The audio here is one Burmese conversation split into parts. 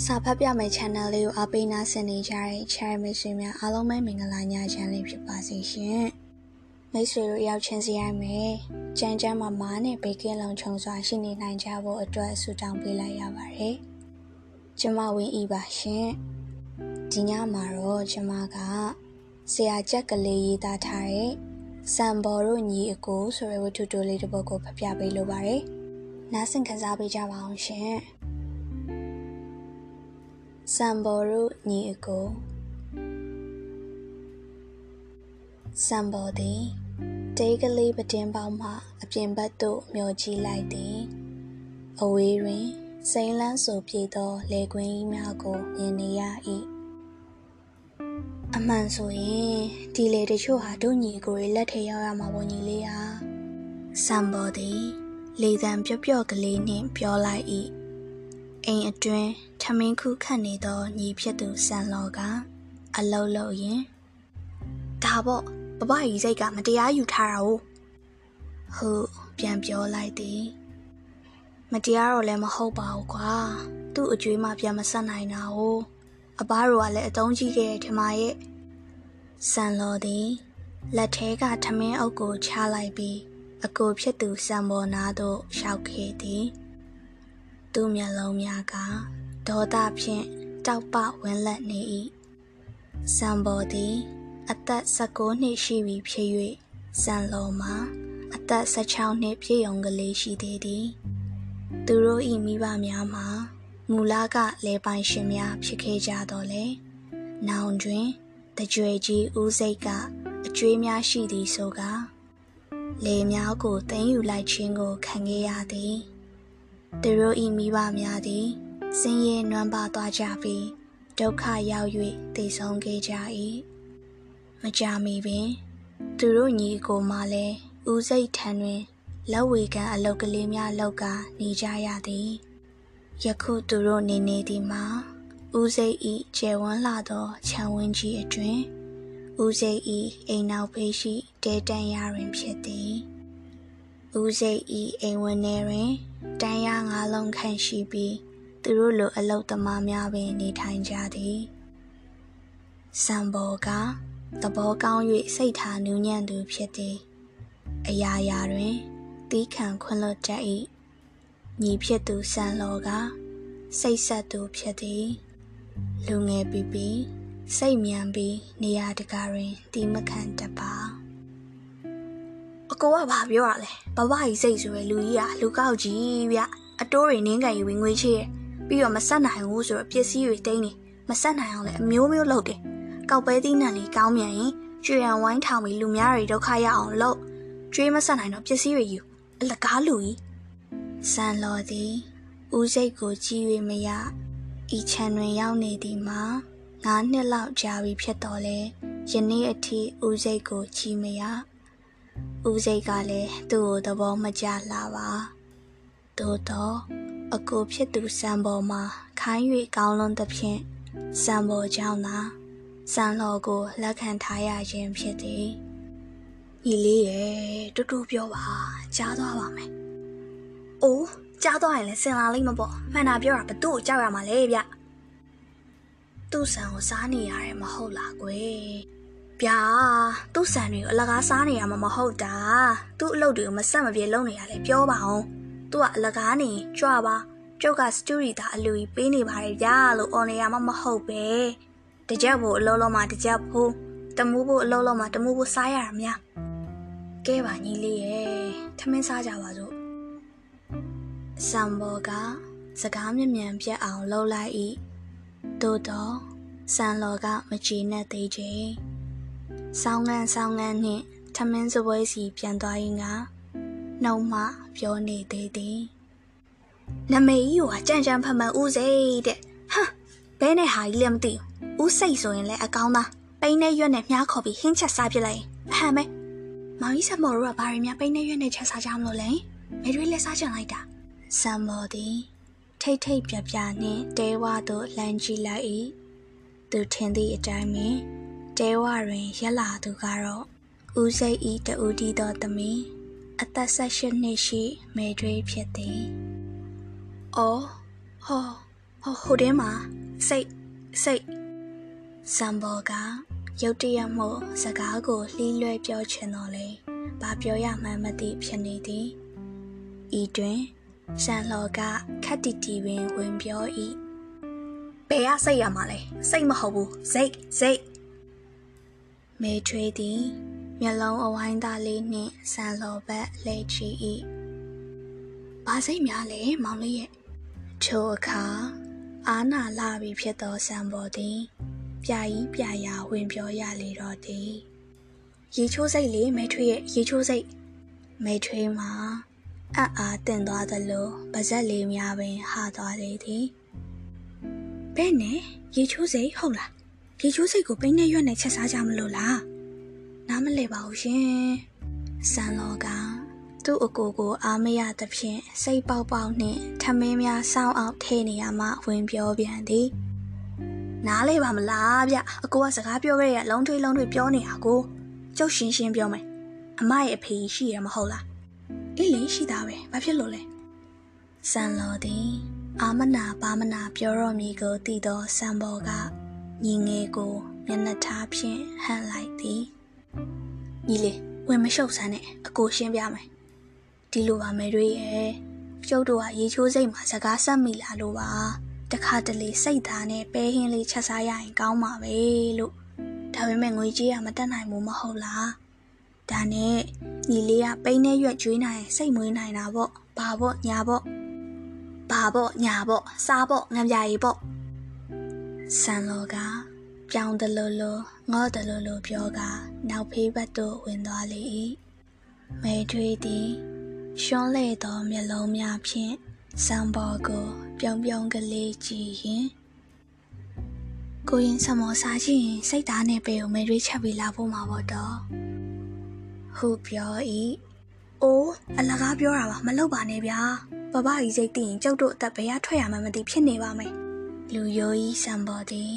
စာဖတ်ပြမယ့် channel လေးကိုအားပေးနာဆင်နေကြတဲ့ channel မိတ်ဆွေများအားလုံးပဲမင်္ဂလာညချမ်းလေးဖြစ်ပါစေရှင်။မိတ်ဆွေတို့ရောက်ချင်းစီရမယ်။ကြမ်းကြမ်းမာမာနဲ့ဘေကင်းလုံခြုံစွာရှိနေနိုင်ကြဖို့အတွက်ဆုတောင်းပေးလိုက်ရပါတယ်။ကျမဝင်းဤပါရှင်။ဒီညမှာတော့ကျမကဆရာချက်ကလေးရေးသားထားတဲ့စံဘော်တို့ညီအကိုဆိုတဲ့ဝတ္ထုတိုလေးတစ်ပုဒ်ကိုဖတ်ပြပေးလိုပါတယ်။နားဆင်ခံစားပေးကြပါအောင်ရှင်။ စံဘော်တို့ညီအကိုစံဘော်သည်တေးကလေးပတင်းပေါင်းမှအပြင်ဘက်သို့မျောကြည့်လိုက်သည်အဝေးတွင်စိန်လန်းဆိုပြေသောလေကွင်းကြီးများကိုမြင်နေရ၏အမှန်ဆိုရင်ဒီလေတချို့ဟာတို့ညီကိုတွေလက်ထဲရောက်ရမှာပေါ့ညီလေးဟာစံဘော်သည်လေတံပျော့ပျော့ကလေးနှင့်ပြောလိုက်၏ အိမ်အတွင်းထမင်းခုခတ်နေသောညီဖြစ်သူဆန်လော်ကအလုံးလုံးရင်ဒါပေါ့ဘဘကြီးစိတ်ကမတရားယူထားတာ哦ဟုတ်ပြန်ပြောလိုက်သည်မတရားတော့လည်းမဟုတ်ပါဘူးကွာသူ့အကျွေးမှပြန်မဆက်နိုင်တာ哦အဘတို့ကလည်းအတုံးကြီးခဲ့တယ်ထမရဲ့ဆန်လော်သည်လက်ထဲကထမင်းအုပ်ကိုချလိုက်ပြီးအကိုဖြစ်သူဆံပေါ်နာသို့ရောက်ခဲ့သည် သူ့မျက်လုံးများကဒေါသဖြင့်တောက်ပဝန်းလက်နေ၏စံပေါ်သည်အသက်16နှစ်ရှိပြီဖြစ်၍စံလုံးမှာအသက်16နှစ်ပြည့်ုံကလေးရှိသေးသည်သူတို့၏မိဘများမှာမူလကလေပိုင်ရှင်များဖြစ်ခဲ့ကြတော့လေနောင်တွင်တကြွေကြီးဦးစိတ်ကအကျွေးများရှိသည်ဆိုကလေများကိုတင်းယူလိုက်ခြင်းကိုခံခဲ့ရသည် သူတို့၏မိဘများသည်ဆင်းရဲနွမ်းပါသွားကြပြီးဒုက္ခရောက်၍တည်ဆုံးခဲ့ကြ၏မကြမီပင် သူတို့ညီကိုမှလည်းဦးစိတ်ထံတွင်လက်ဝေကန်အလုတ်ကလေးများလောက်ကနေကြရသည်ယခုသူတို့နေနေသည်မှာဦးစိတ်ဤကျယ်ဝန်းလာသောခြံဝင်းကြီးအတွင်ဦးစိတ်ဤအိမ်နောက်ဖေးရှိတဲတန်ရတွင်ဖြစ်သည်ဦးစိတ်ဤအိမ်ဝင်းထဲတွင် တန်ရငါးလုံးခန့်ရှိပြီးသူတို့လိုအလုတ်သမားများပင်နေထိုင်ကြသည်စံဘောကသဘောကောင်း၍စိတ်ထားနူးညံ့သူဖြစ်သည်အရာရာတွင်တီးခံခွင့်လွတ်တတ်၏ညီဖြစ်သူစံလောကစိတ်ဆက်သူဖြစ်သည်လူငယ်ပီပီစိတ်မြန်ပြီးနေရာတကာတွင်တီးမခံတတ်ပါအ ကိုကဘာပြောရလဲဘဘကြီးစိတ်ဆိုရယ်လူကြီးကလူကောက်ကြီးဗျအတိုးတွေနင်းကန်ယူဝင်ငွေချေးရပြီးတော့မဆက်နိုင်ဘူးဆိုတော့ပစ္စည်းတွေတိမ့်နေမဆက်နိုင်အောင်လည်းအမျိုးမျိုးလုပ်တယ်ကောက်ပဲသီးနှံလေးကောင်းမြန်ရင်ကျွေရန်ဝိုင်းထောင်ပြီးလူများတွေဒုက္ခရအောင်လုပ်ကျွေးမဆက်နိုင်တော့ပစ္စည်းတွေယူအလကားလူကြီးစံလော်သည်ဦးစိတ်ကိုကြည့်၍မရဤချံတွင်ရောက်နေသည်မှာငါးနှစ်လောက်ကြာပြီဖြစ်တော်လဲယနေ့အထိဦးစိတ်ကိုကြည့်မရ ဦးစိတ်ကလည်းသူ့ကိုသဘောမကျလာပါသို့တော့အကိုဖြစ်သူစံပေါ်မှာခိုင်း၍ကောင်းလွန်သဖြင့်စံပေါ်ကြောင့်သာစံလော်ကိုလက်ခံထားရခြင်းဖြစ်သည်ညီလေးရဲ့တူတူပြောပါကြားသွားပါမယ်။အိုးကြားသွားရင်လည်းစင်လာလိမ့်မပေါ့မှန်တာပြောတာဘသူ့ကိုကြောက်ရမှာလဲဗျ။သူ့ဆန်ကိုစားနေရတယ်မဟုတ်လားကွယ်။ ဗျာသူ့ဆန်တွေကိုအလကားစားနေရမှာမဟုတ်တာ။သူ့အလုပ်တွေကိုမဆက်မပြေလုပ်နေရလဲပြောပါအောင်။သူကအလကားနေကြွပါကျုပ်ကစတူရီတာအလူကြီးပေးနေပါတယ်ဗျာလို့အော်နေရမှာမဟုတ်ပဲ။တကြက်ဖို့အလုံးလုံးမှာတကြက်ဖို့တမူးဖို့အလုံးလုံးမှာတမူးဖို့စားရတာများ။ကဲပါညီလေးရဲ့ထမင်းစားကြပါစို့။စံဘောကစကားမြမြန်ပြတ်အောင်လှုပ်လိုက်၏။သို့တော့စံလော်ကမကြည်နဲ့သေးချေ။ ဆောင်းငန်းဆောင်းငန်းနှင့်ထမင်းစပွဲစီပြန်သွားရင်ကနှုံမှပြောနေသေးသည်။နမေကြီးကကြံ့ကြံ့ဖမှန်ဦးစိတ်တဲ့။ဟမ်ဘဲနဲ့ဟာကြီးလည်းမသိဘူး။ဦးစိတ်ဆိုရင်လည်းအကောင်းသားပိန်းနဲ့ရွက်နဲ့မြားခေါ်ပြီးဟင်းချက်စားပြလိုက်ရင်အဟမ်းပဲ။မောင်ကြီးဆမော်တို့ကဘာတွေများပိန်းနဲ့ရွက်နဲ့ချက်စားကြမလို့လဲ။မေတွေလက်စားချင်လိုက်တာ။ဆမော်သည်ထိတ်ထိတ်ပြပြနှင့်တဲဝါသို့လမ်းကြည့်လိုက်၏။သူထင်သည့်အတိုင်းပင် တဲဝါတွင်ရက်လာသူကတော့ဦးစိတ်ဤတူတီသောသမီးအသက်၁၈နှစ်ရှိမေတွေဖြစ်သည်။အော်ဟောဟိုဟိုတင်းမှာစိတ်စိတ်စံဘောကရုတ်တရက်မှုစကားကိုလှီးလွဲပြောချင်တော်လေဘာပြောရမှန်းမသိဖြစ်နေသည်ဤတွင်ရှန်လော်ကခက်တီတီပင်ဝင်ပြော၏ဘယ်ကစိတ်ရမှာလဲစိတ်မဟုတ်ဘူးစိတ်စိတ် မေထွေးသည်မျက်လုံးအဝိုင်းသားလေးနှင့်ဆန်လော်ဘက်လဲချီ၏ဘာစိတ်များလဲမောင်လေးရဲ့ချိုအခါအာနာလာပြီဖြစ်သောဆံပေါ်သည်ပြာကြီးပြာရာဝင်ပြောရလေတော့သည်ရေချိုးစိတ်လေးမဲထွေးရဲ့ရေချိုးစိတ်မဲထွေးမှာအံ့အားတင်သွားသလိုပါဇက်လေးများပင်ဟာသွားလေသည်ဘဲနဲ့ရေချိုးစိတ်ဟုတ်လား ရေချိုးစိတ်ကိုပိန်းနဲ့ရွက်နဲ့ချက်စားကြမလို့လားနားမလဲပါဘူးရှင်ဆန်လောကသူ့အကိုကိုအားမရသဖြင့်စိတ်ပေါက်ပေါက်နှင့်ထမင်းများစောင်းအောင်ထဲနေရမှဝင်ပြောပြန်သည်နားလေပါမလားဗျအကိုကစကားပြောခဲ့ရလုံးထွေးလုံးထွေးပြောနေတာကိုကျုပ်ရှင်းရှင်းပြောမယ်အမရဲ့အဖေရှိရမဟုတ်လားအေးလေရှိတာပဲဘာဖြစ်လို့လဲဆန်လော်သည်အာမနာပါမနာပြောတော့မည်ကိုသိသောဆန်ဘော်က ညီငယ်ကိုမျက်နှာထားဖြင့်ဟန်လိုက်သည်ညီလေးဝင်မရှုပ်စမ်းနဲ့အကိုရှင်းပြမယ်ဒီလိုပါမယ်တွေရဲ့ကျုပ်တို့ကရေချိုးစိတ်မှာစကားဆက်မိလာလို့ပါတခါတလေစိတ်သားနဲ့ပဲဟင်းလေးချက်စားရရင်ကောင်းပါပဲလို့ဒါပေမဲ့ငွေကြေးကမတက်နိုင်ဘူးမဟုတ်လားဒါနဲ့ညီလေးကပိန်းနဲ့ရွက်ကျွေးနိုင်ရင်စိတ်မွေးနိုင်တာပေါ့ဘာပေါ့ညာပေါ့ဘာပေါ့ညာပေါ့စားပေါ့ငံပြာရီပေါ့ ဆန်လောကပြောင်းတယ်လို့လို့ငေါ့တယ်လို့လို့ပြောကနောက်ဖေးဘက်သို့ဝင်သွားလေ၏မဲထွေးသည်ရှွန်းလေသောမျက်လုံးများဖြင့်စံပေါ်ကိုပြုံပြုံကလေးကြည့်ရင်ကိုရင်စမောစားချင်ရင်စိတ်သားနဲ့ပေကိုမဲရွေးချက်ပြီးလာဖို့မှာပေါ့တော့ဟုပြော၏အိုးအလကားပြောတာပါမလုပ်ပါနဲ့ဗျာဘဘကြီးစိတ်သိရင်ကျုပ်တို့အသက်ဘယ်ရထွက်ရမှမသိဖြစ်နေပါမယ် လူရိုးကြီးစံပေါ်သည်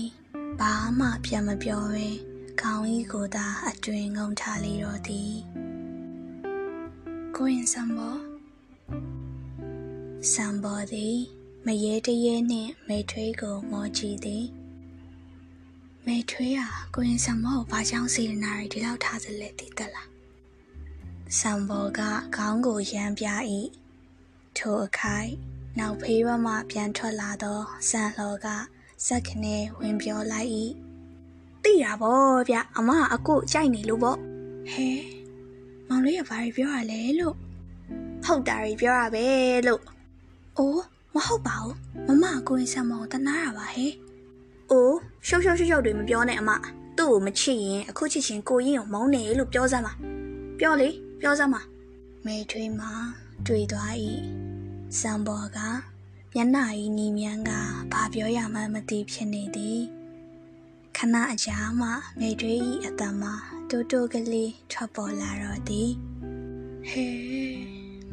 ဘာမှပြန်မပြောပဲခေါင်းကြီးကိုသာအတွင်ငုံထားလေတော့သည်ကိုရင်စံပေါ်စံပေါ်သည်မရေတရေနှင့်မေထွေးကိုမောကြည့်သည်မေထွေးဟာကိုရင်စံမောကိုဘာကြောင့်စေတနာရီဒီလောက်ထားစလဲသိတတ်လားစံပေါ်ကခေါင်းကိုရမ်းပြ၏ထိုအခိုက် နောက်ဖေးဘမှပြန်ထွက်လာသောစံလှော်ကစက်ခနဲဝင်ပြောလိုက်၏သိတာဗောဗျအမအကုကြိုက်နေလို့ဗောဟဲမောင်လေးကဘာပြောရလဲလို့ဟုတ်တာကြီးပြောရပဲလို့အိုးမဟုတ်ပါဘူးမမကိုရင်ဆံမောင်တနာတာပါဟဲအိုးရှုပ်ရှုပ်ရှုပ်ရှုပ်တွေမပြောနဲ့အမသူ့ကိုမချစ်ရင်အခုချစ်ချင်းကိုရင်ကိုမုန်းနေလို့ပြောစမ်းပါပြောလေပြောစမ်းပါမေထွေးမှာတွေ့သွား၏ စံပေါ်ကမျက်နှာဤနီမြန်းကဘာပြောရမှန်းမသိဖြစ်နေသည်ခဏအကြာမှမေထွေး၏အတမတိုးတိုးကလေးထွက်ပေါ်လာတော့သည်ဟဲ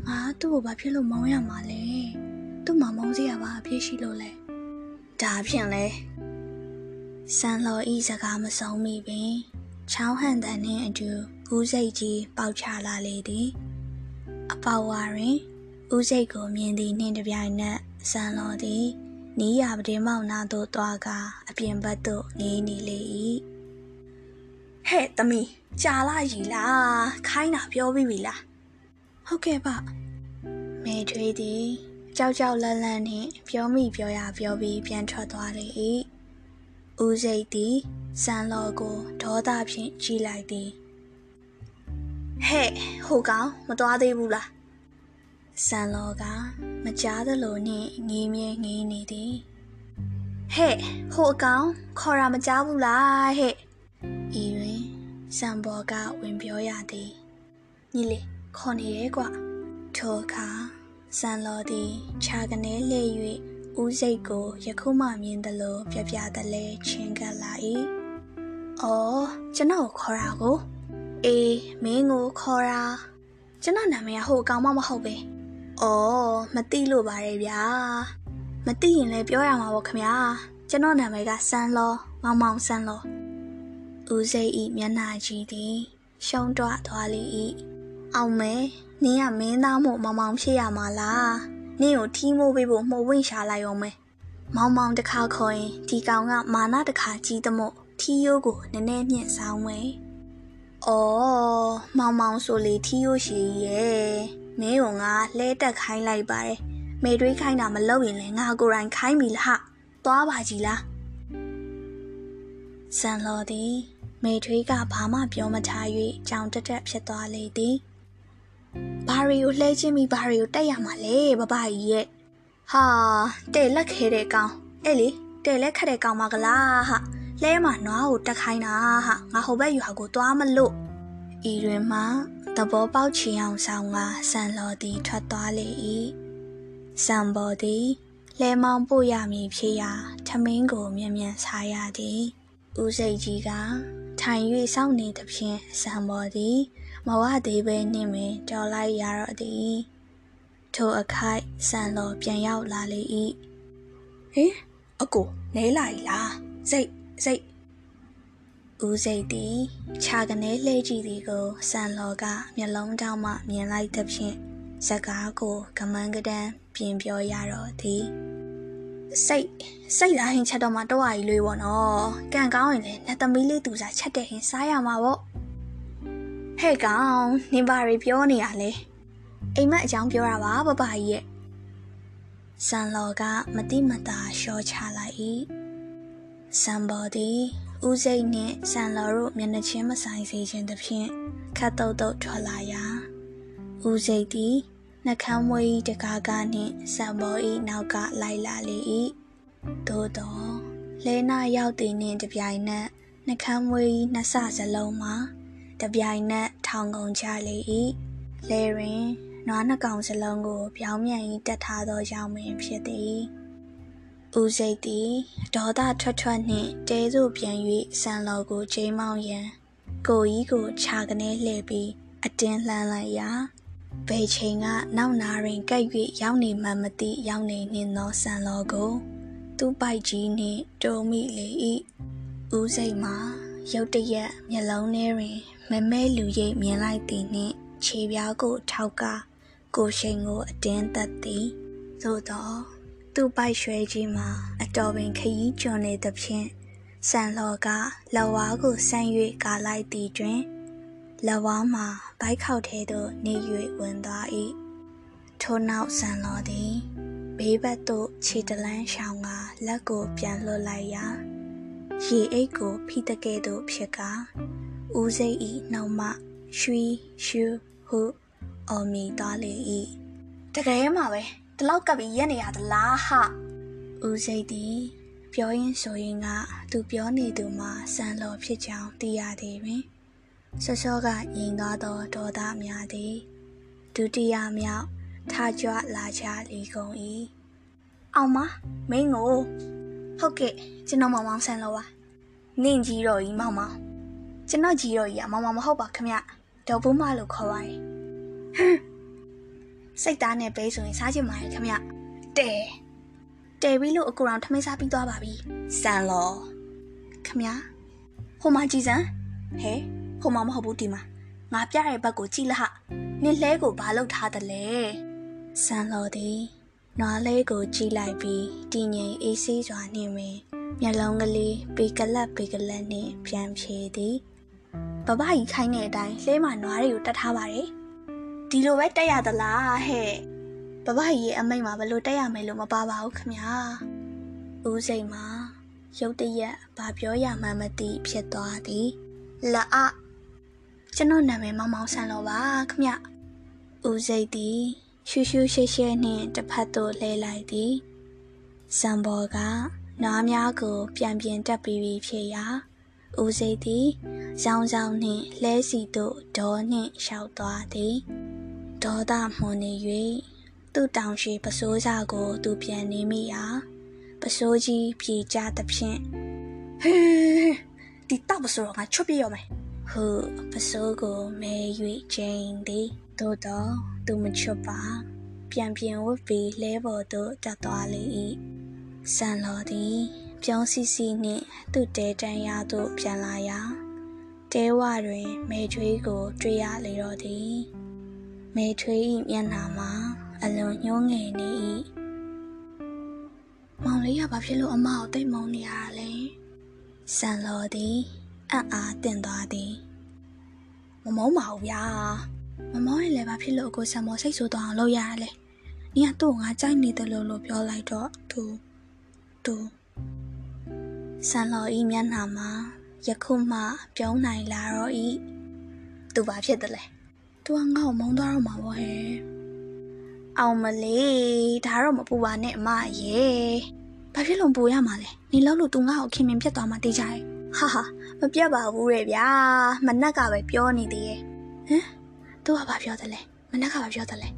ငါသူ့ကိုဘာဖြစ်လို့မောင်းရမှာလဲသူ့မှာမုန်းစရာဘာအဖြစ်ရှိလို့လဲဒါဖြင့်လဲစံလော်ဤစကားမဆုံးမိပင်ချောင်းဟန်တန်နှင့်အတူဦးစိတ်ကြီးပေါက်ချလာလေသည်အပေါဝါတွင် ဦးစိတ်ကိုမြင်သည်နှင့်တပြိုင်နက်စံလော်သည်နီးရပတင်းမောင်နာသို့သွားကအပြင်ဘက်သို့ငေးနေလေ၏ဟဲ့သမီးကြာလာရီလားခိုင်းတာပြောပြီးပြီလားဟုတ်ကဲ့ပါမေထွေးသည်ကြောက်ကြောက်လန့်လန့်နှင့်ပြောမိပြောရပြောပြီးပြန်ထွက်သွားလေ၏ဦးစိတ်သည်စံလော်ကိုဒေါသဖြင့်ကြည့်လိုက်သည်ဟဲ့ဟိုကောင်မသွားသေးဘူးလား စံလော်ကမကြားသလိုနှင့်ငေးမြဲငေးနေသည်ဟဲ့ဟိုအကောင်ခေါ်တာမကြားဘူးလားဟဲ့ဤတွင်စံဘော်ကဝင်ပြောရသည်ညီလေးခေါ်နေရဲကွထိုအခါစံလော်သည်ခြာကနေလှည့်၍ဦးစိတ်ကိုယခုမှမြင်သလိုပြပြတလဲချင်းကပ်လာ၏အော်ကျွန်တော်ခေါ်တာကိုအေးမင်းကိုခေါ်တာကျွန်တော်နာမည်ကဟိုအကောင်မှမဟုတ်ပဲ။ အော်မသိလို့ပါရဲ့ဗျာ။မသိရင်လည်းပြောရမှာပေါ့ခမညာ။ကျွန်တော်နာမည်ကစန်းလောမောင်မောင်စန်းလော။ဦးစိတ်ဤမျက်နှာကြီးသည်ရှုံးတွသွားလေ၏။အောင်မဲနင်းကမင်းသားမို့မောင်မောင်ဖြစ်ရမှာလား။နင်းကိုထီးမိုးပေးဖို့မှုတ်ဝင့်ရှာလိုက်အောင်မဲ။မောင်မောင်တစ်ခါခေါ်ရင်ဒီကောင်ကမာနတစ်ခါကြီးသမို့ထီယိုးကိုနည်းနည်းမြင့်ဆောင်ဝဲ။အော်မောင်မောင်ဆိုလေထီယိုးရှိရဲ့ မင်းကငါလဲတက်ခိုင်းလိုက်ပါတယ်။မေတွေးခိုင်းတာမလုပ်ရင်လည်းငါကိုယ်တိုင်ခိုင်းပြီလား။သွားပါကြီးလား။ဆန်လော်သည်မေထွေးကဘာမှပြောမထား၍ကြောင်တက်တက်ဖြစ်သွားလေသည်။ဘာရီကိုလှဲချင်းပြီးဘာရီကိုတက်ရမှာလဲဘဘကြီးရဲ့။ဟာတဲ့လက်ခဲတဲ့ကောင်အဲ့လေတဲ့လက်ခက်တဲ့ကောင်မကလားဟာလဲမှာနွားကိုတက်ခိုင်းတာဟာငါဟိုဘက်ရွာကိုသွားမလို့ဤတွင်မှ သဘောပေါက်ချင်အောင်ဆောင်ကဆန်လော်သည်ထွက်သွားလေ၏ဆံပေါ်သည်လဲမောင်းပို့ရမည်ဖြစ်ရာထမင်းကိုမြ мян စားရသည်ဦးစိတ်ကြီးကထိုင်၍စောင့်နေသဖြင့်ဆံပေါ်သည်မဝသေးပဲနှင့်ပင်ကြော်လိုက်ရတော့သည်ထိုအခိုက်ဆန်လော်ပြန်ရောက်လာလေ၏ဟင်အကိုနဲလာ ਈ လားစိတ်စိတ် ဦးစိတ်သည်ခြာကနေလှဲကြည့်သည်ကိုဆန်လော်ကမျက်လုံးတောင်မှမြင်လိုက်သဖြင့်စကားကိုကမန်းကတန်းပြင်ပြောရတော့သည်စိတ်စိတ်လားဟင်ချက်တော့မှတော့အကြီးလွေးပေါ့နော်ကံကောင်းရင်လည်းလက်သမီးလေးသူစားချက်တဲ့ဟင်စားရမှာပေါ့ဟဲ့ကောင်နင်ဘာတွေပြောနေရလဲအိမ်မက်အကြောင်းပြောတာပါဘဘကြီးရဲ့ဆန်လော်ကမတိမတာရှော့ချလိုက်၏ဆန်ဘော်သည် ဦးစိတ်နှင့်ဆန်လော်တို့မျက်နှာချင်းမဆိုင်စေခြင်းသဖြင့်ခတ်တုတ်တုတ်ထွက်လာရာဦးစိတ်သည်နှကမ်းမွေးတကားကနှင့်ဆံဘော်ဤနောက်ကလိုက်လာလေ၏သို့တော့လဲနာရောက်သည်နှင့်တပြိုင်နက်နှကမ်းမွေးနှစ်ဆစလုံးမှာတပြိုင်နက်ထောင်ကုန်ချလေ၏လဲရင်နွားနှကောင်စလုံးကို ပြောင်းမြန်ဤတက်ထားသောကြောင့်ပင်ဖြစ်သည် ဦးစိတ်သည်ဒေါသထွက်ထွက်နှင့်တဲသို့ပြန်၍ဆန်လော်ကိုချိန်မောင်းရန်ကိုကြီးကိုခြာကနေလှည့်ပြီးအတင်းလှမ်းလိုက်ရာဘယ်ချိန်ကနောက်နာရင်ကပ်၍ရောက်နေမှမသိရောက်နေနှင့်သောဆန်လောကို သူ့ပိုက်ကြီးနှင့်တုံမိလေ၏ဦးစိတ်မှာရုတ်တရက်မျက်လုံးထဲတွင် မမဲလူရိပ်မြင်လိုက်သည်နှင့်ခြေပြားကိုထောက်ကကိုရှိန်ကိုအတင်းသက်သည်သို့တော့ သူ့ပိုက်ရွှဲကြီးမှာအတော်ပင်ခရီးကျွံနေသဖြင့်ဆန်လောကလဝါကိုဆန်း၍ကာလိုက်သည်တွင်လက်ဝါးမှာဘိုက်ခေါက်ထဲသို့နေ၍ဝင်သွား၏ထို့နောက်ဆန်လော်သည်ဘေးဘက်သို့ခြေတလန်းရှောင်ကလက်ကိုပြန်လွတ်လိုက်ရာရေအိတ်ကိုဖိတကဲ့သို့ဖြစ်ကာဦးစိတ်ဤနှောက်မှရွှီရှူဟုအော်မီသွားလေ၏တကယ်မှာပဲ ဒီလောက်ကပ်ပြီးရက်နေရသလားဟဦးစိတ်သည်ပြောရင်းဆိုရင်ကသူပြောနေသူမှာစံလော်ဖြစ်ကြောင်းသိရသည်ပင်ဆော့ဆော့ကရင်သွားသောဒေါသများသည်ဒုတိယမြောက်ထကြွလာချလီကုန်၏အောင်မမင်းကိုဟုတ်ကဲ့ကျွန်တော်မောင်မောင်ဆန်လို့ပါနင့်ကြီးတော့ကြီးမောင်မောင်ကျွန်တော်ကြီးတော့ကြီးကမောင်မောင်မဟုတ်ပါခမဒေါ်ဘူးမလို့ခေါ်ပါရဲ့ဟမ် စိတ်သားနဲ့ပဲဆိုရင်စားချင်ပါရဲ့ခမတဲတဲပြီးလို့အကူအောင်ထမင်းစားပြီးသွားပါပြီဆန်လို့ခမဟိုမှာကြည်စမ်းဟဲဟိုမှာမဟုတ်ဘူးဒီမှာငါပြတဲ့ဘက်ကိုကြည့်လဟနင်လဲကိုဘာလုပ်ထားသလဲဆန်လော်သည်နွားလေးကိုကြည့်လိုက်ပြီးတည်ငြိမ်အေးဆေးစွာနှင့်ပင်မျက်လုံးကလေးပေကလတ်ပေကလတ်နှင့်ပြန်ဖြေသည်ဘဘကြီးခိုင်းတဲ့အတိုင်းလဲမနွားတွေကိုတတ်ထားပါတယ် ဒီလိုပဲတက်ရသလားဟဲ့ဘဘကြီးရဲ့အမိတ်မှာဘလို့တက်ရမယ်လို့မပါပါဘူးခမညာဦးစိတ်မှာရုတ်တရက်ဘာပြောရမှန်းမသိဖြစ်သွားသည်လအကျွန်တော်နာမည်မောင်မောင်ဆန်လောပါခမဦးစိတ်သည်ရှူးရှူးရှဲရှဲနှင့်တစ်ဖက်သို့လဲလိုက်သည်စံဘော်ကနွားများကို ပြန်ပြင်တက်ပြီးပြီဖြစ်ရာ ဦးစိတ်သည်ရောင်ရောင်နှင့်လဲစီသို့ဒေါ်နှင့်လျှောက်သွားသည်ဒေါသမှွန်နေ၍သူ့တောင်ရှိပစိုးစားကို သူပြန်နေမိရာပစိုးကြီးပြေကြသဖြင့်ဟေးဒီတောက်ပစိုးတော့ငါချွတ်ပြရမယ်ဟုပစိုးကိုမဲ၍ချိန်သည်သို့တော့သူမချွတ်ပါ ပြန်ပြန်ဝတ်ပြီးလဲပေါ်သို့တက်သွားလေ၏ဆန်လော်သည် ပြုံးစီစီနှင့်သူ့တဲတန်းရသို့ပြန်လာရာတဲဝတွင်မဲချွေးကို တွေ့ရလေတော့သည်မဲထွေး၏မျက်နှာမှာ အလွန်ညှိုးငယ်နေ၏မောင်လေးကဘာဖြစ်လို့အမကိုတိတ်မုန်းနေရတာလဲဆန်လော်သည်အံ့အားတင့်သွားသည်မမုန်းပါဘူးဗျာမမောင်းရင်လည်းဘာဖြစ်လို့ကိုဆန်မော်စိတ်ဆိုးသွားအောင်လုပ်ရရလဲ။ညီကသူ့ကိုငါကြိုက်နေတယ်လို့လို့ပြောလိုက်တော့သူသူ ဆန်လော်ဤမျက်နှာမှာယခုမှပြုံးနိုင်လာတော့ဤသူဘာဖြစ်တယ်လဲသူကငါ့ကိုမုန်းသွားတော့မှာပေါ့ဟဲ့အောင်မလေးဒါတော့မပူပါနဲ့အမရေဘာဖြစ်လို့ပူရမှာလဲနေလောက်လို့သူငါ့ကိုခင်မင်ပြတ်သွားမှာတေးကြရဲ့ဟာဟာမပြတ်ပါဘူးရဲ့ဗျာမနှက်ကပဲပြောနေသေးရဲ့ဟမ်သူကဘာပြောတယ်လဲမနှက်ကဘာပြောတယ်လဲ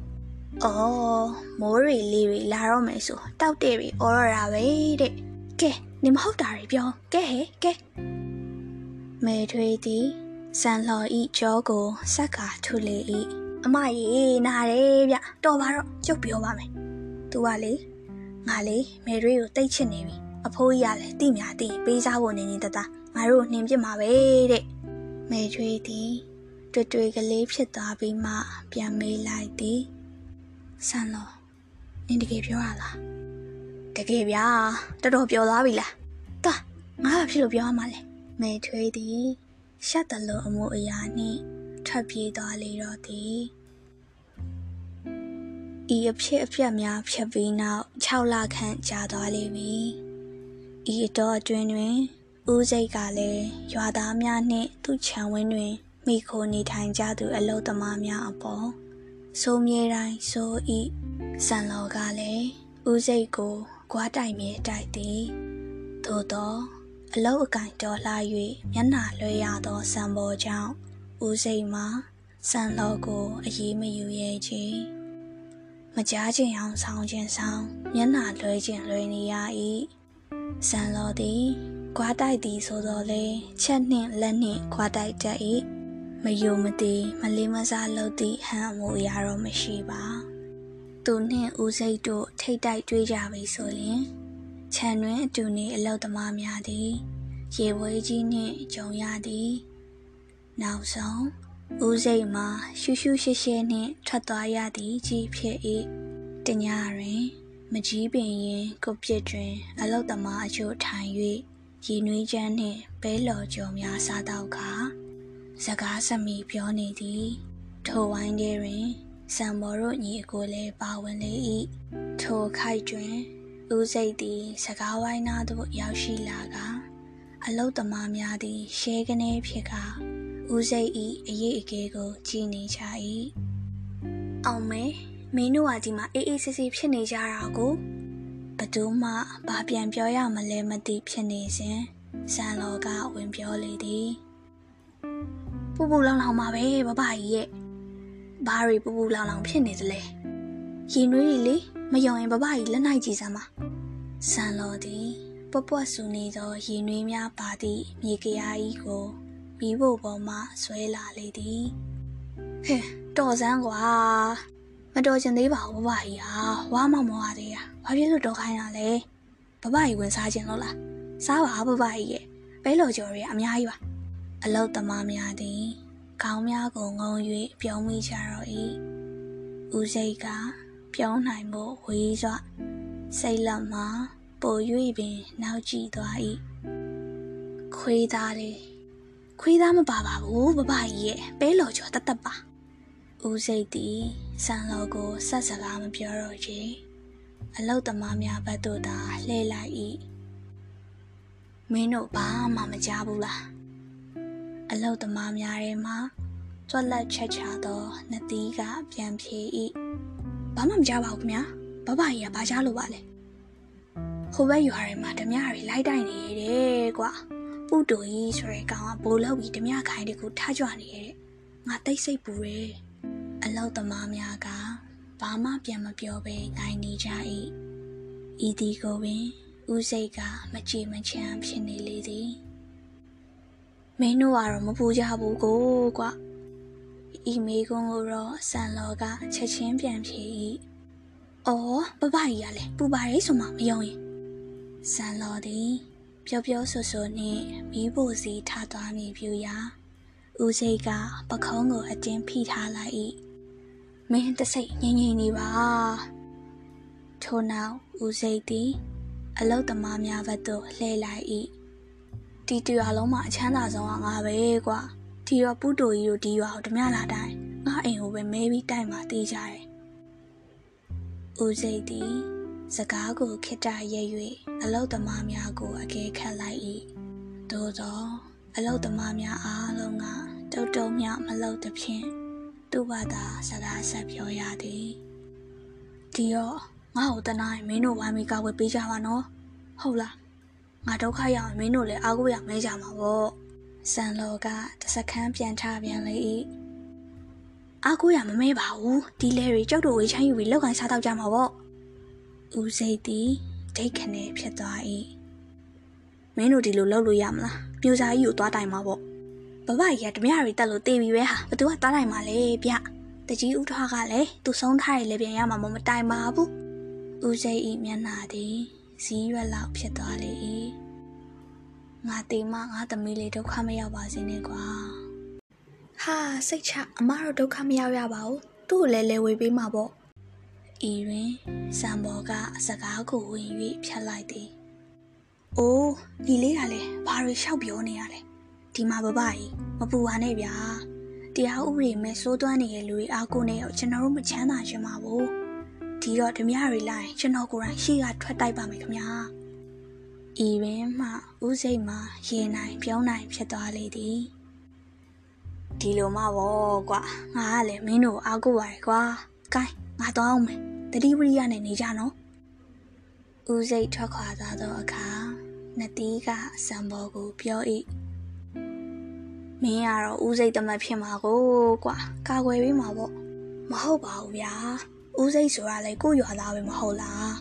အော်မိုးရီလေးတွေလာတော့မယ်ဆိုတောက်တဲ့တွေအော်ရတာပဲတဲ့ ကဲနေမဟုတ်တာတွေပြောကဲဟဲ့ကဲမေထွေးသည်စံလှော်ဤကြောကိုဆက်ကထုလေဤအမရေနားတယ်ဗျတော်ပါတော့ကျုပ်ပြောပါမယ်။ तू ကလေငါလေမေထွေးကိုတိတ်ချစ်နေပြီအဖိုးကြီးကလည်းတိများတိပေးစားဖို့နေနေတတငါတို့နှင်ပြစ်မှာပဲတဲ့မေထွေးသည်တွေ့တွေ့ကလေးဖြစ်သွားပြီးမှပြန်မေးလိုက်သည်ဆန်လောနင်တကယ်ပြောရလား တကယ်ဗျာတော်တော်ပြောသွားပြီလားတာငါဘာဖြစ်လို့ပြောရမှာလဲမေထွေးသည်ရှက်တလို့အမှုအရာနှင့်ထွက်ပြေးသွားလေတော့သည်ဤအဖြစ်အပျက်များဖြတ်ပြီးနောက်6လခန့်ကြာသွားလိမ့်မည်ဤအတော်အတွင်းတွင်ဦးစိတ်ကလည်းရွာသားများနှင့်သူ့ခြံဝင်းတွင်မိခိုနေထိုင်ကြသူအလုသမားများအပေါ်ဆိုးမြေတိုင်းဆိုဤစံလောကလည်းဦးစိတ်ကို ကွာတိုင်မြေတိုက်သည်သို့သောအလုအကင်တော်လှ၍မျက်နှာလွှဲရသောစံပေါ်ကြောင့်ဦးစိတ်မှာစံလောကိုအေးမယူရဲ့ခြင်းမကြားခြင်းအောင်ဆောင်းခြင်းဆောင်းမျက်နှာလွှဲခြင်းလွှဲနေရ၏စံလောသည်ကွာတိုက်သည်ဆိုတော့လေချက်နှင့်လက်နှင့်ခွာတိုက်တတ်၏မယုံမသိမလေးမစားလုပ်သည့်ဟန်အမှုအရာတော့မရှိပါ သူနှင့်ဦးစိတ်တို့ထိတ်တိုက်တွေးကြပြီဆိုရင်ခြံတွင်အတူနေအလောက်သမားများသည်ရေဝဲကြီးနှင့်ကြုံရသည် နောက်ဆုံးဦးစိတ်မှာရှူးရှူးရှဲရှဲနှင့်ထွက်သွားရသည်ကြီးဖြစ်၏တညတွင် မကြီးပင်ရင်ကိုပြစ်တွင် အလောက်သမားအချို့ထိုင်၍ရေနွေးချမ်းနှင့်ဘဲလော်ကြုံများစားတော့ခါစကားစမိပြောနေသည်ထိုဝိုင်းထဲတွင် စံမော်တို့ညီအကိုလည်းပါဝင်လေ၏ထိုခိုက်တွင်ဦးစိတ်သည်စကားဝိုင်းနာသို့ရောက်ရှိလာကအလုတ်သမားများသည်ရှဲကနေဖြစ်ကဦးစိတ်၏အရေးအကဲကိုကြည်နေကြ၏အောင်မဲမင်းတို့ကဒီမှာအေးအေးဆေးဆေးဖြစ်နေကြတာကိုဘသူမှဘာပြန်ပြောရမလဲမသိဖြစ်နေစဉ်စံလောကဝင်ပြောလေသည်ပူပူလောင်လောင်ပါပဲဘဘကြီးရဲ့ ဘာတွေပူပူလောင်လောင်ဖြစ်နေသလဲရင်နွေးတွေလေမယုံရင်ဘဘကြီးလက်နိုင်ကြည့်စမ်းပါစံလောသည်ပွပွဆူနေသောရင်နွေးများပါသည့်မြေကရားကြီးကိုမိဖို့ပေါ်မှဆွဲလာလေသည်ဟဲ့တော်စမ်းကွာမတော်ချင်သေးပါဘူးဘဘကြီးဟာဝါမမောရသေးတာဘာဖြစ်လို့တော်ခိုင်းတာလဲဘဘကြီးဝင်စားခြင်းလို့လားစားပါဘဘကြီးရဲ့ဘဲလော်ကျော်တွေအများကြီးပါအလုတ်သမားများသည် ခေါင်းများကိုငုံ၍ပြုံးမိကြတော့၏ဦးစိတ်ကပြုံးနိုင်ဖို့ဝေးစွာစိတ်လက်မှာပို၍ပင်နောက်ကြည့်သွား၏ခွေးသားလေးခွေးသားမပါပါဘူးဘဘကြီးရဲ့ပဲလော်ကျော်တတ်တတ်ပါဦးစိတ်သည်ဆန်လောကိုဆက်စကားမပြောတော့ချေအလုတ်သမားများဘက်သို့သာလှည့်လိုက်၏မင်းတို့ဘာမှမကြားဘူးလား အလုတ်သမားများထဲမှာကြွက်လက်ချက်ချသောနှသီးကပြန်ဖြေ၏ဘာမှမကြားပါဘူးခင်ဗျာဘဘကြီးကဘာကြားလို့ပါလဲဟိုဘက်ရွာထဲမှာဓမြတွေလိုက်တိုက်နေတယ်ကွာပူတူကြီးဆိုရဲကောင်ကဘိုးလောက်ပြီးဓမြခိုင်းတကူထားကြွနေရဲ့ငါတိတ်ဆိတ်ပူတယ်အလောက်သမားများကဘာမှပြန်မပြောဘဲနိုင်နေကြ၏ဤဒီကိုပင်ဦးစိတ်ကမကြည်မချမ်းဖြစ်နေလေသည် မင်းတို့ကတော့မပူကြဘူးကိုကွာဤမေကွန်းကိုတော့ဆန်လောကချက်ချင်းပြန်ဖြေ၏အော်ဘဘကြီးကလည်းပူပါရဲဆိုမှမယုံရင်ဆန်လောသည်ပျော်ပျော်ဆူဆူနှင့်မိဖို့စီထားသွားမိပြူရာဦးစိတ်ကပခုံးကိုအတင်းဖိထားလိုက်၏မင်းတစိတ်ငြိမ်ငြိမ်နေပါထို့နောက်ဦးစိတ်သည်အလုတ်သမားများဘက်သို့လှည့်လိုက်၏ ဒီတူရွာလုံးမှာအချမ်းသာဆုံးကငါပဲကွာဒီရွာပူတိုကြီးတို့ဒီရွာကိုဓမြလာတိုင်းငါအိမ်ကိုပဲမဲပြီးတိုက်မှတေးကြတယ်ဦးစိတ်သည်စကားကိုခိတ္တရဲ၍အလုတ်သမားများကိုအကဲခတ်လိုက်၏သို့သောအလုတ်သမားများအားလုံးကတုတ်တုံမြမလုတ်သဖြင့်သူ့ဘာသာစကားဆက်ပြောရသည်ဒီတော့ငါ့ကိုတနားမင်းတို့ဝိုင်းပြီးကောက်ဝေးပေးကြပါနော်ဟုတ်လား ငါဒုက္ခရောက်ရင်မင်းတို့လည်းအားကိုးရမဲကြမှာပေါ့ဆန်လောကတစခန်းပြန်ချပြန်လေ၏အားကိုးရမမဲပါဘူးဒီလဲတွေကြောက်တို့ဝေးချမ်းယူပြီးလောက်ကန်စားတော့ကြမှာပေါ့ဦးစိတ်သည်ဒိတ်ခနဲ့ဖြစ်သွား၏မင်းတို့ဒီလိုလုပ်လို့ရမလားပြူစာကြီးကိုသွားတိုင်မှာပေါ့ဘဘကြီးကဓမြရီတက်လို့တေးပြီပဲဟာဘသူကသွားတိုင်မှာလဲဗျတကြီးဦးထွားကလည်းသူဆုံးထားရလေပြန်ရမှာမမတိုင်ပါဘူးဦးစိတ်ဤမျက်နှာသည် ဇီးရွက်လောက်ဖြစ်သွားလေ၏ငါတေမငါသမီးလေးဒုက္ခမရောက်ပါစေနဲ့ကွာဟာစိတ်ချအမတို့ဒုက္ခမရောက်ရပါဘူးသူ့ကိုလည်းလဲဝေးပေးမှာပေါ့ဤတွင်စံဘော်ကစကားကိုဝင်၍ဖြတ်လိုက်သည်။အိုးဒီလေးကလည်းဘာတွေလျှောက်ပြောနေရလဲ။ဒီမှာဘဘကြီးမပူပါနဲ့ဗျာ။တရားဥပဒေမဲ့စိုးသွမ်းနေတဲ့လူတွေအားကိုနေတော့ကျွန်တော်တို့မချမ်းသာရှင်ပါဘူး။ ဒီတော့ဓမြတွေလိုက်ကျွန်တော်ကိုယ်တိုင်ရှေ့ကထွက်တိုက်ပါမယ်ခင်ဗျာ။ဤပင်မှဥစိတ်မှရေနိုင်ပြုံးနိုင်ဖြစ်သွားလေသည်။ဒီလိုမှပေါ့ကွာငါကလည်းမင်းတို့အားကိုပါရယ်ကွာ။ကိုင်းငါတော့အောင်မယ်တတိဝရိယနဲ့နေကြနော်ဦးစိတ်ထွက်ခွာသွားသောအခါနတီးကစံဘော်ကိုပြော၏မင်းကတော့ဦးစိတ်တမတ်ဖြစ်မှာကိုကွာကာကွယ်ပေးမှာပေါ့မဟုတ်ပါဘူးဗျာ ဦးစိတ်ဆိုတာလေကိုရွာသားပဲမဟုတ်လား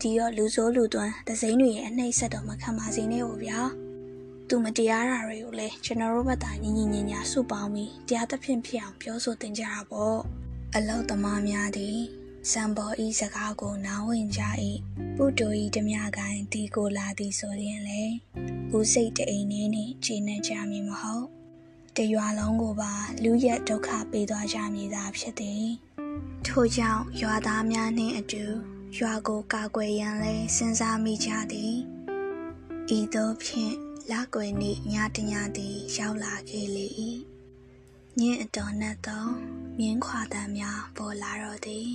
ဒီတော့လူစိုးလူသွန်းဒစိမ့်တွေရဲ့အနှိမ့်ဆက်တော့မခံပါစေနဲ့ဗျာသူမတရားတာတွေကိုလည်းကျွန်တော်တို့ဘက်ကညီညီညာညာစုပေါင်းပြီးတရားသဖြင့်ဖြစ်အောင်ပြောဆိုတင်ကြတာပေါ့အလောက်သမားများသည်စံပေါ်ဤစကားကိုနားဝင်ကြ၏ပုတူဤဓမြကိုင်းဒီကိုလာသည်ဆိုရင်လေဦးစိတ်တအိမ်နေနှင့်ခြေနှက်ကြမည်မဟုတ်တရွာလုံးကိုပါလူရက်ဒုက္ခပေးသွားကြမည်သာဖြစ်သည် ထို့ကြောင့်ရွာသားများနှင့်အတူရွာကိုကာကွယ်ရန်လဲစဉ်းစားမိကြသည်ဤသို့ဖြင့်လက်ွယ်နှင့်ညတညသည် ရောက်လာခဲ့လေ၏ညင်အတော်နဲ့သောမြင်းခွာတံများပေါ်လာတော့သည်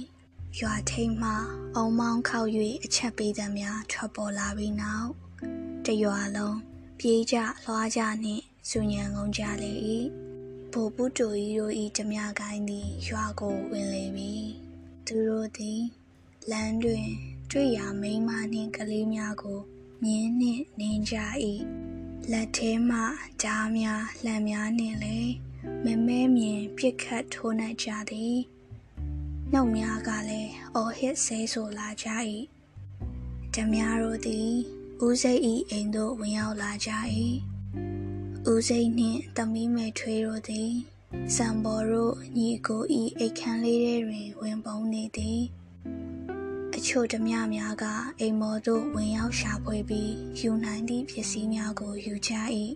ရွာထိပ်မှအုံမောင်းခောက်၍အချက်ပေးသမျှထွက်ပေါ်လာပြီးနောက်တရွာလုံးပြေးကြလွှားကြနှင့်စူညံကုန်ကြလေ၏ ဘိုလ်ပုတူကြီးတို့၏ဓမြကိုင်းသည်ရွာကိုဝင်လေပြီသူတို့သည်လမ်းတွင် တွေ့ရမိန်းမနှင့်ကလေးများကိုမြင်းနှင့်နင်းကြ၏လက်ထဲမှကြားများလှံများနှင့်လည်းမမဲမြင်ပြစ်ခတ်ထိုးနှက်ကြသည်နှုတ်များကလည်းအော်ဟစ်ဆဲဆိုလာကြ၏ဓမြတို့သည်ဦးစိတ်ဤအိမ်သို့ဝင်ရောက်လာကြ၏ ဦးစိတ်နှင့်သမီးမယ်ထွေးတို့သည်စံဘော်တို့ညီကိုဤအိတ်ခမ်းလေးတွင် ဝင်ပုံနေသည်အချို့ဓမြများကအိမ်မော်သို့ဝင်ရောက်ရှာဖွေပြီးယူနိုင်သည့်ပစ္စည်းများကိုယူကြ၏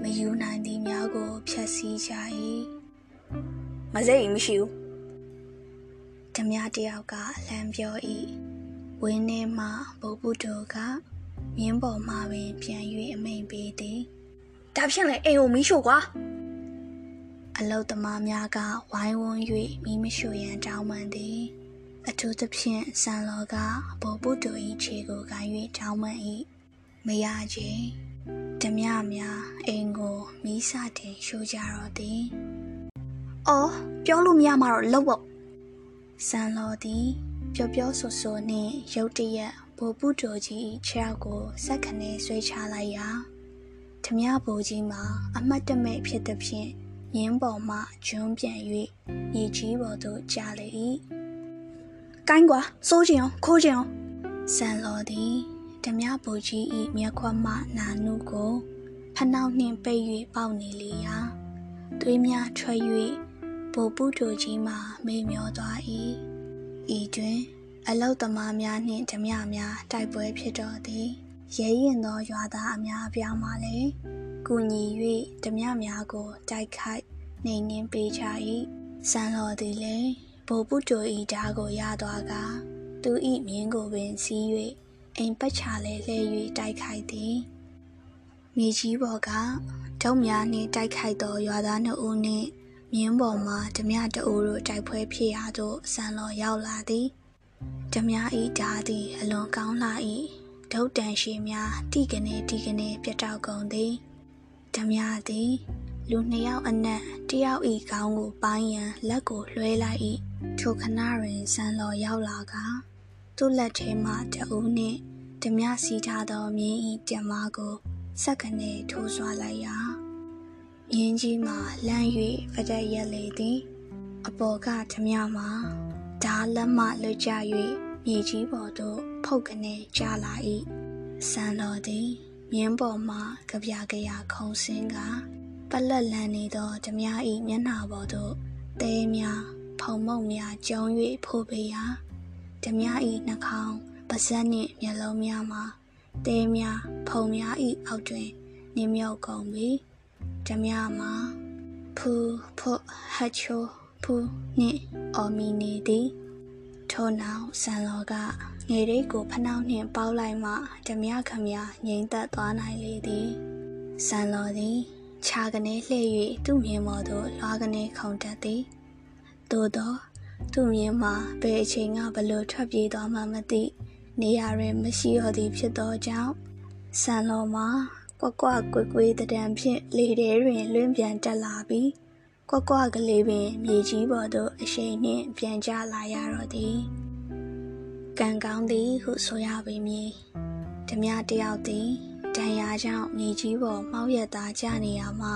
မယူနိုင်သည့်များကိုဖျက်ဆီးကြ၏မစိတ်မရှိဘူးဓမြတယောက်ကလှမ်းပြော၏ဝင်းထဲမှဘုတ်ပုတိုကမြင်းပေါ်မှပင်ပြန်၍အမိန်ပေးသည် ဒါဖြင့်လေအိမ်ကိုမီးရှို့ကွာအလုတ်သမားများကဝိုင်းဝန်း၍မီးမရှို့ရန်တောင်းပန်သည်အထူးသဖြင့်ဆန်လောကဘုတ်ပုတို၏ခြေကိုကိုင်း၍တောင်းပန်၏မရခြင်းဓမြများအိမ်ကိုမီးစတင်ရှို့ကြတော့သည်အော်ပြောလို့မရမှာတော့လောက်ပေါ့ဆန်လော်သည်ပျော်ပျော်ဆူဆူနှင့်ရုတ်တရက်ဘိုလ်ပုတိုကြီးခြေောက်ကိုစက်ခနဲဆွဲချလိုက်ရာ ဓမြဘိုလ်ကြီးမှာ အမတ်တမဲ့ဖြစ်သည်ဖြင့်ရင်းပေါ်မှကျွန်းပြန်၍မြေကြီးပေါ်သို့ကျလေ၏ကိုင်းကွာစိုးချင်အောင်ခိုးချင်အောင်ဆန်လော်သည်ဓမြဘိုလ်ကြီး၏မျက်ခွမှနာနုကိုဖနှောက်နှင့်ပိတ်၍ပေါက်နေလေရာသွေးများထွက်၍ဘိုလ်ပုတိုကြီးမှမေ့မျောသွား၏ဤတွင် အလုတ်သမားများနှင့်ဓမြများတိုက်ပွဲဖြစ်တော်သည် ရဲရင်သောရွာသားအများအပြားမှလည်းကူညီ၍ဓမြများကိုတိုက်ခိုက်နှိမ်နင်းပေးကြ၏စံတော်သည်လည်းဘိုလ်ပုတိုဤဓာကိုရသွားကသူဤမြင်းကိုပင်စီး၍အိမ်ပတ်ချလဲလှဲ၍တိုက်ခိုက်သည်မြေကြီးပေါ်ကဒုံများနှင့်တိုက်ခိုက်သောရွာသားနှစ်ဦးနှင့်မြင်းပေါ်မှဓမြတအူတို့တိုက်ပွဲဖြစ်ရာသို့ဆန်လော်ရောက်လာသည်ဓမြဤဓာသည်အလွန်ကောင်းလှ၏ ဒုတ်တန်ရှိများတိကနေတိကနေပြတ်တောက်ကုန်သည်ဓမြသည် လူနှစ်ယောက်အနက်တယောက်ဤခေါင်းကိုပိုင်းရန်လက်ကိုလွှဲလိုက်၏ထိုခဏတွင်ဆန်လော်ရောက်လာကသူ့လက်ထဲမှတအူးနှင့်ဓမြစီထားသောမြင်းဤပြမကိုစက္ကနေထိုးဆွာလိုက်ရာမြင်းကြီးမှာလမ်း၍ဖဒက်ရက်လေသည် အပေါ်ကဓမြမှာဓာလက်မှလွတ်ကြ၍ မြေကြီးပေါ်သို့ဖုတ်ကနေကျလာ၏ဆန်တော်သည်မြင်းပေါ်မှကြပြကြရခုံစင်းကပလက်လန်နေသောဓမြ၏မျက်နှာပေါ်သို့တဲများဖုံမုံများကျုံ၍ဖိုးပေးရာဓမြ၏နှာခေါင်းပါးစပ်နှင့်မျက်လုံးများမှာတဲများဖုံများ၏အောက်တွင်နေမြုပ်ကုန်ပြီဓမြမှာဖူဖွဟချိုဖူနှင့်အော်မီနေသည် ထို့နောက်ဆန်လောကငယ်ရိတ်ကိုဖနှောက်နှင့်ပေါက်လိုက်မှဓမြခမငြိမ်သက်သွားနိုင်လေသည်ဆန်လောသည်ခြာကနေလှည့်၍သူ့မြင်ပေါ်သို့လွားကနေခုန်တက်သည်သို့သောသူ့မြင်မှာဘယ်အချိန်ကဘလို့ထွက်ပြေးသွားမှမသိနေရာတွင်မရှိတော့သည်ဖြစ်သောကြောင့်ဆန်လောမှာကွက်ကွက်ကွေကွေတံဖြင့်လေထဲတွင်လွင့်ပြန်တက်လာပြီး ကွက်ကွက်ကလေးပင်မြေကြီးပေါ်သို့အရှိန်နှင့်ပြန်ကျလာရတော့သည်ကံကောင်းသည်ဟုဆိုရပေမည်ဓမြတယောက်သည်တန်ရာကြောင့်မြေကြီးပေါ်မှောက်ရသားကျနေရမှ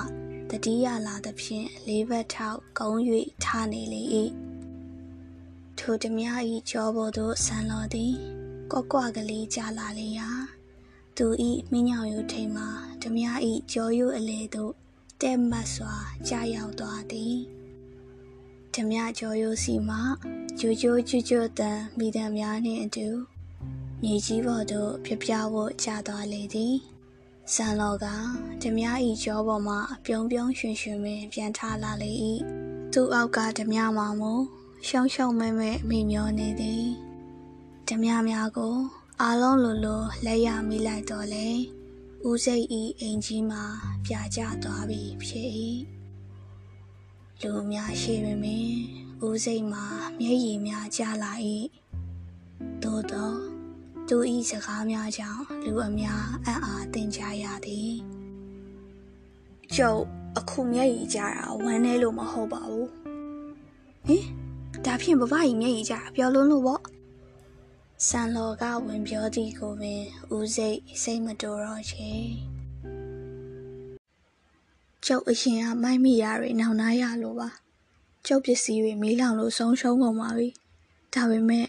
တတိယလာသဖြင့်လေးဘက်ထောက်ကုန်း၍ထားနေလေ၏ထိုဓမြ၏ကြောပေါ်သို့ဆန်တော်သည်ကွက်ကွက်ကလေးကျလာလေရာသူဤမင်းညောင်ယူထိန်မှာဓမြဤကြောယူအလေသို့ တဲမတ်စွာကြာရောက်သွားသည်ဓမြကြောယူစီမှဂျိုဂျိုဂျူဂျိုတန်မိတံများနှင့်အတူမြေကြီးပေါ်သို့ပြပြဖို့ကြာသွားလေသည်ဆန်လောကဓမြဤကြောပေါ်မှပြုံးပြုံးရွှင်ရွှင်ပင်ပြန်ထားလာလေ၏သူ့အောက်ကဓမြမှာမူရှုံရှုံမဲမဲမိမျောနေသည်ဓမြများကို အားလုံးလိုလိုလက်ရမိလိုက်တော့လေ ဦးစိတ်ဤအိမ်ကြီးမှာပြာကျသွားပြီဖြစ်၏လူများရှိပေမင်ဦးစိတ်မှာမျက်ရည်များကျလာ၏သို့သောသူဤစကားများကြောင့်လူအများအံ့အားသင်ကြရသည်ကျုပ်အခုမျက်ရည်ကျတာဝမ်းနေလို့မဟုတ်ပါဘူးဟင်ဒါဖြင့်ဘဘကြီးမျက်ရည်ကျတာပျော်လွန်းလို့ပေါ့ ဆန်လော်ကဝင်ပြောသည်ကိုပင်ဦးစိတ်စိတ်မတော်တော့ချေကျုပ်အရင်ကမိုက်မိရတွေနောင်နာရလို့ပါကျုပ်ပစ္စည်းတွေမီးလောင်လို့ဆုံးရှုံးကုန်ပါပြီဒါပေမဲ့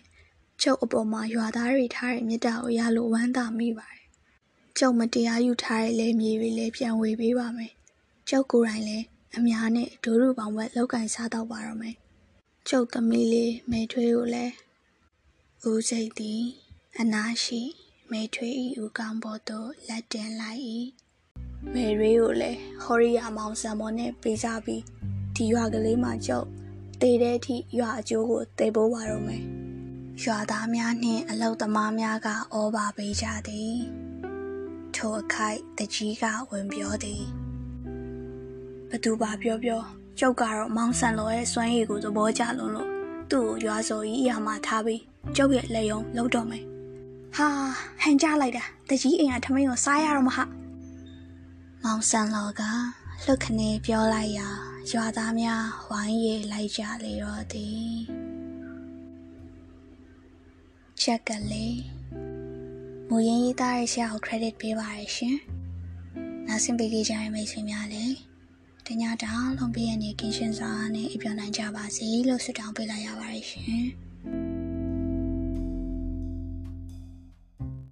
ကျုပ်အပေါ်မှာရွာသားတွေထားတဲ့မြစ်တာကိုရလို့ဝမ်းသာမိပါတယ်ကျုပ်မတရားယူထားတဲ့လေမြေတွေလည်းပြန်ဝေပေးပါမယ်ကျုပ်ကိုယ်တိုင်လည်းအများနဲ့ဒိုးရူပေါင်းဘက်လောက်ကင်စားတော့ပါတော့မယ်ကျုပ်သမီးလေးမဲထွေးကိုလည်း ဦးစိတ်သည် အနာရှိမေထွေဤဦးကောင်းပေါ်သို့လက်တင်လိုက်၏မေရီကိုလည်းဟော်ရီယာမောင်ဆံမော်နဲ့ပေးစားပြီးဒီရွာကလေးမှာကျုပ်တေတဲ့အထိရွာအကျိုးကိုတေပိုးပါတော့မယ်ရွာသားများနှင့်အလုတ်သမားများကဩဘာပေးကြသည်ထိုအခိုက်တကြီးကဝင်ပြောသည်ဘသူပါပြောပြောကျုပ်ကတော့မောင်ဆန်လောရဲ့စွမ်းရည်ကိုသဘောကျလုံးလို့သူ့ကိုရွာစော်ကြီးအရာမှာထားပြီး ကျုပ်ရဲ့လက်ယုံလုံးတော့မယ်ဟာဟန်ကြလိုက်တာတကြီးအိမ်ကထမင်းကိုစားရတော့မဟာမောင်ဆန်လောကလှုပ်ခနေပြောလိုက်ရာရွာသားများဝိုင်းရေလိုက်ကြလေတော့သည်ချက်ကလေးမူရင်းရေးသားရရှာကို credit ပေးပါရရှင်နောက်ဆင်ပေးကြရမယ့်ဆွေများလည်းတညတောင်လုံးပြည့်ရနေကင်းရှင်းစွာနဲ့အပြောင်းနိုင်ကြပါစေလို့ဆုတောင်းပေးလိုက်ရပါတယ်ရှင်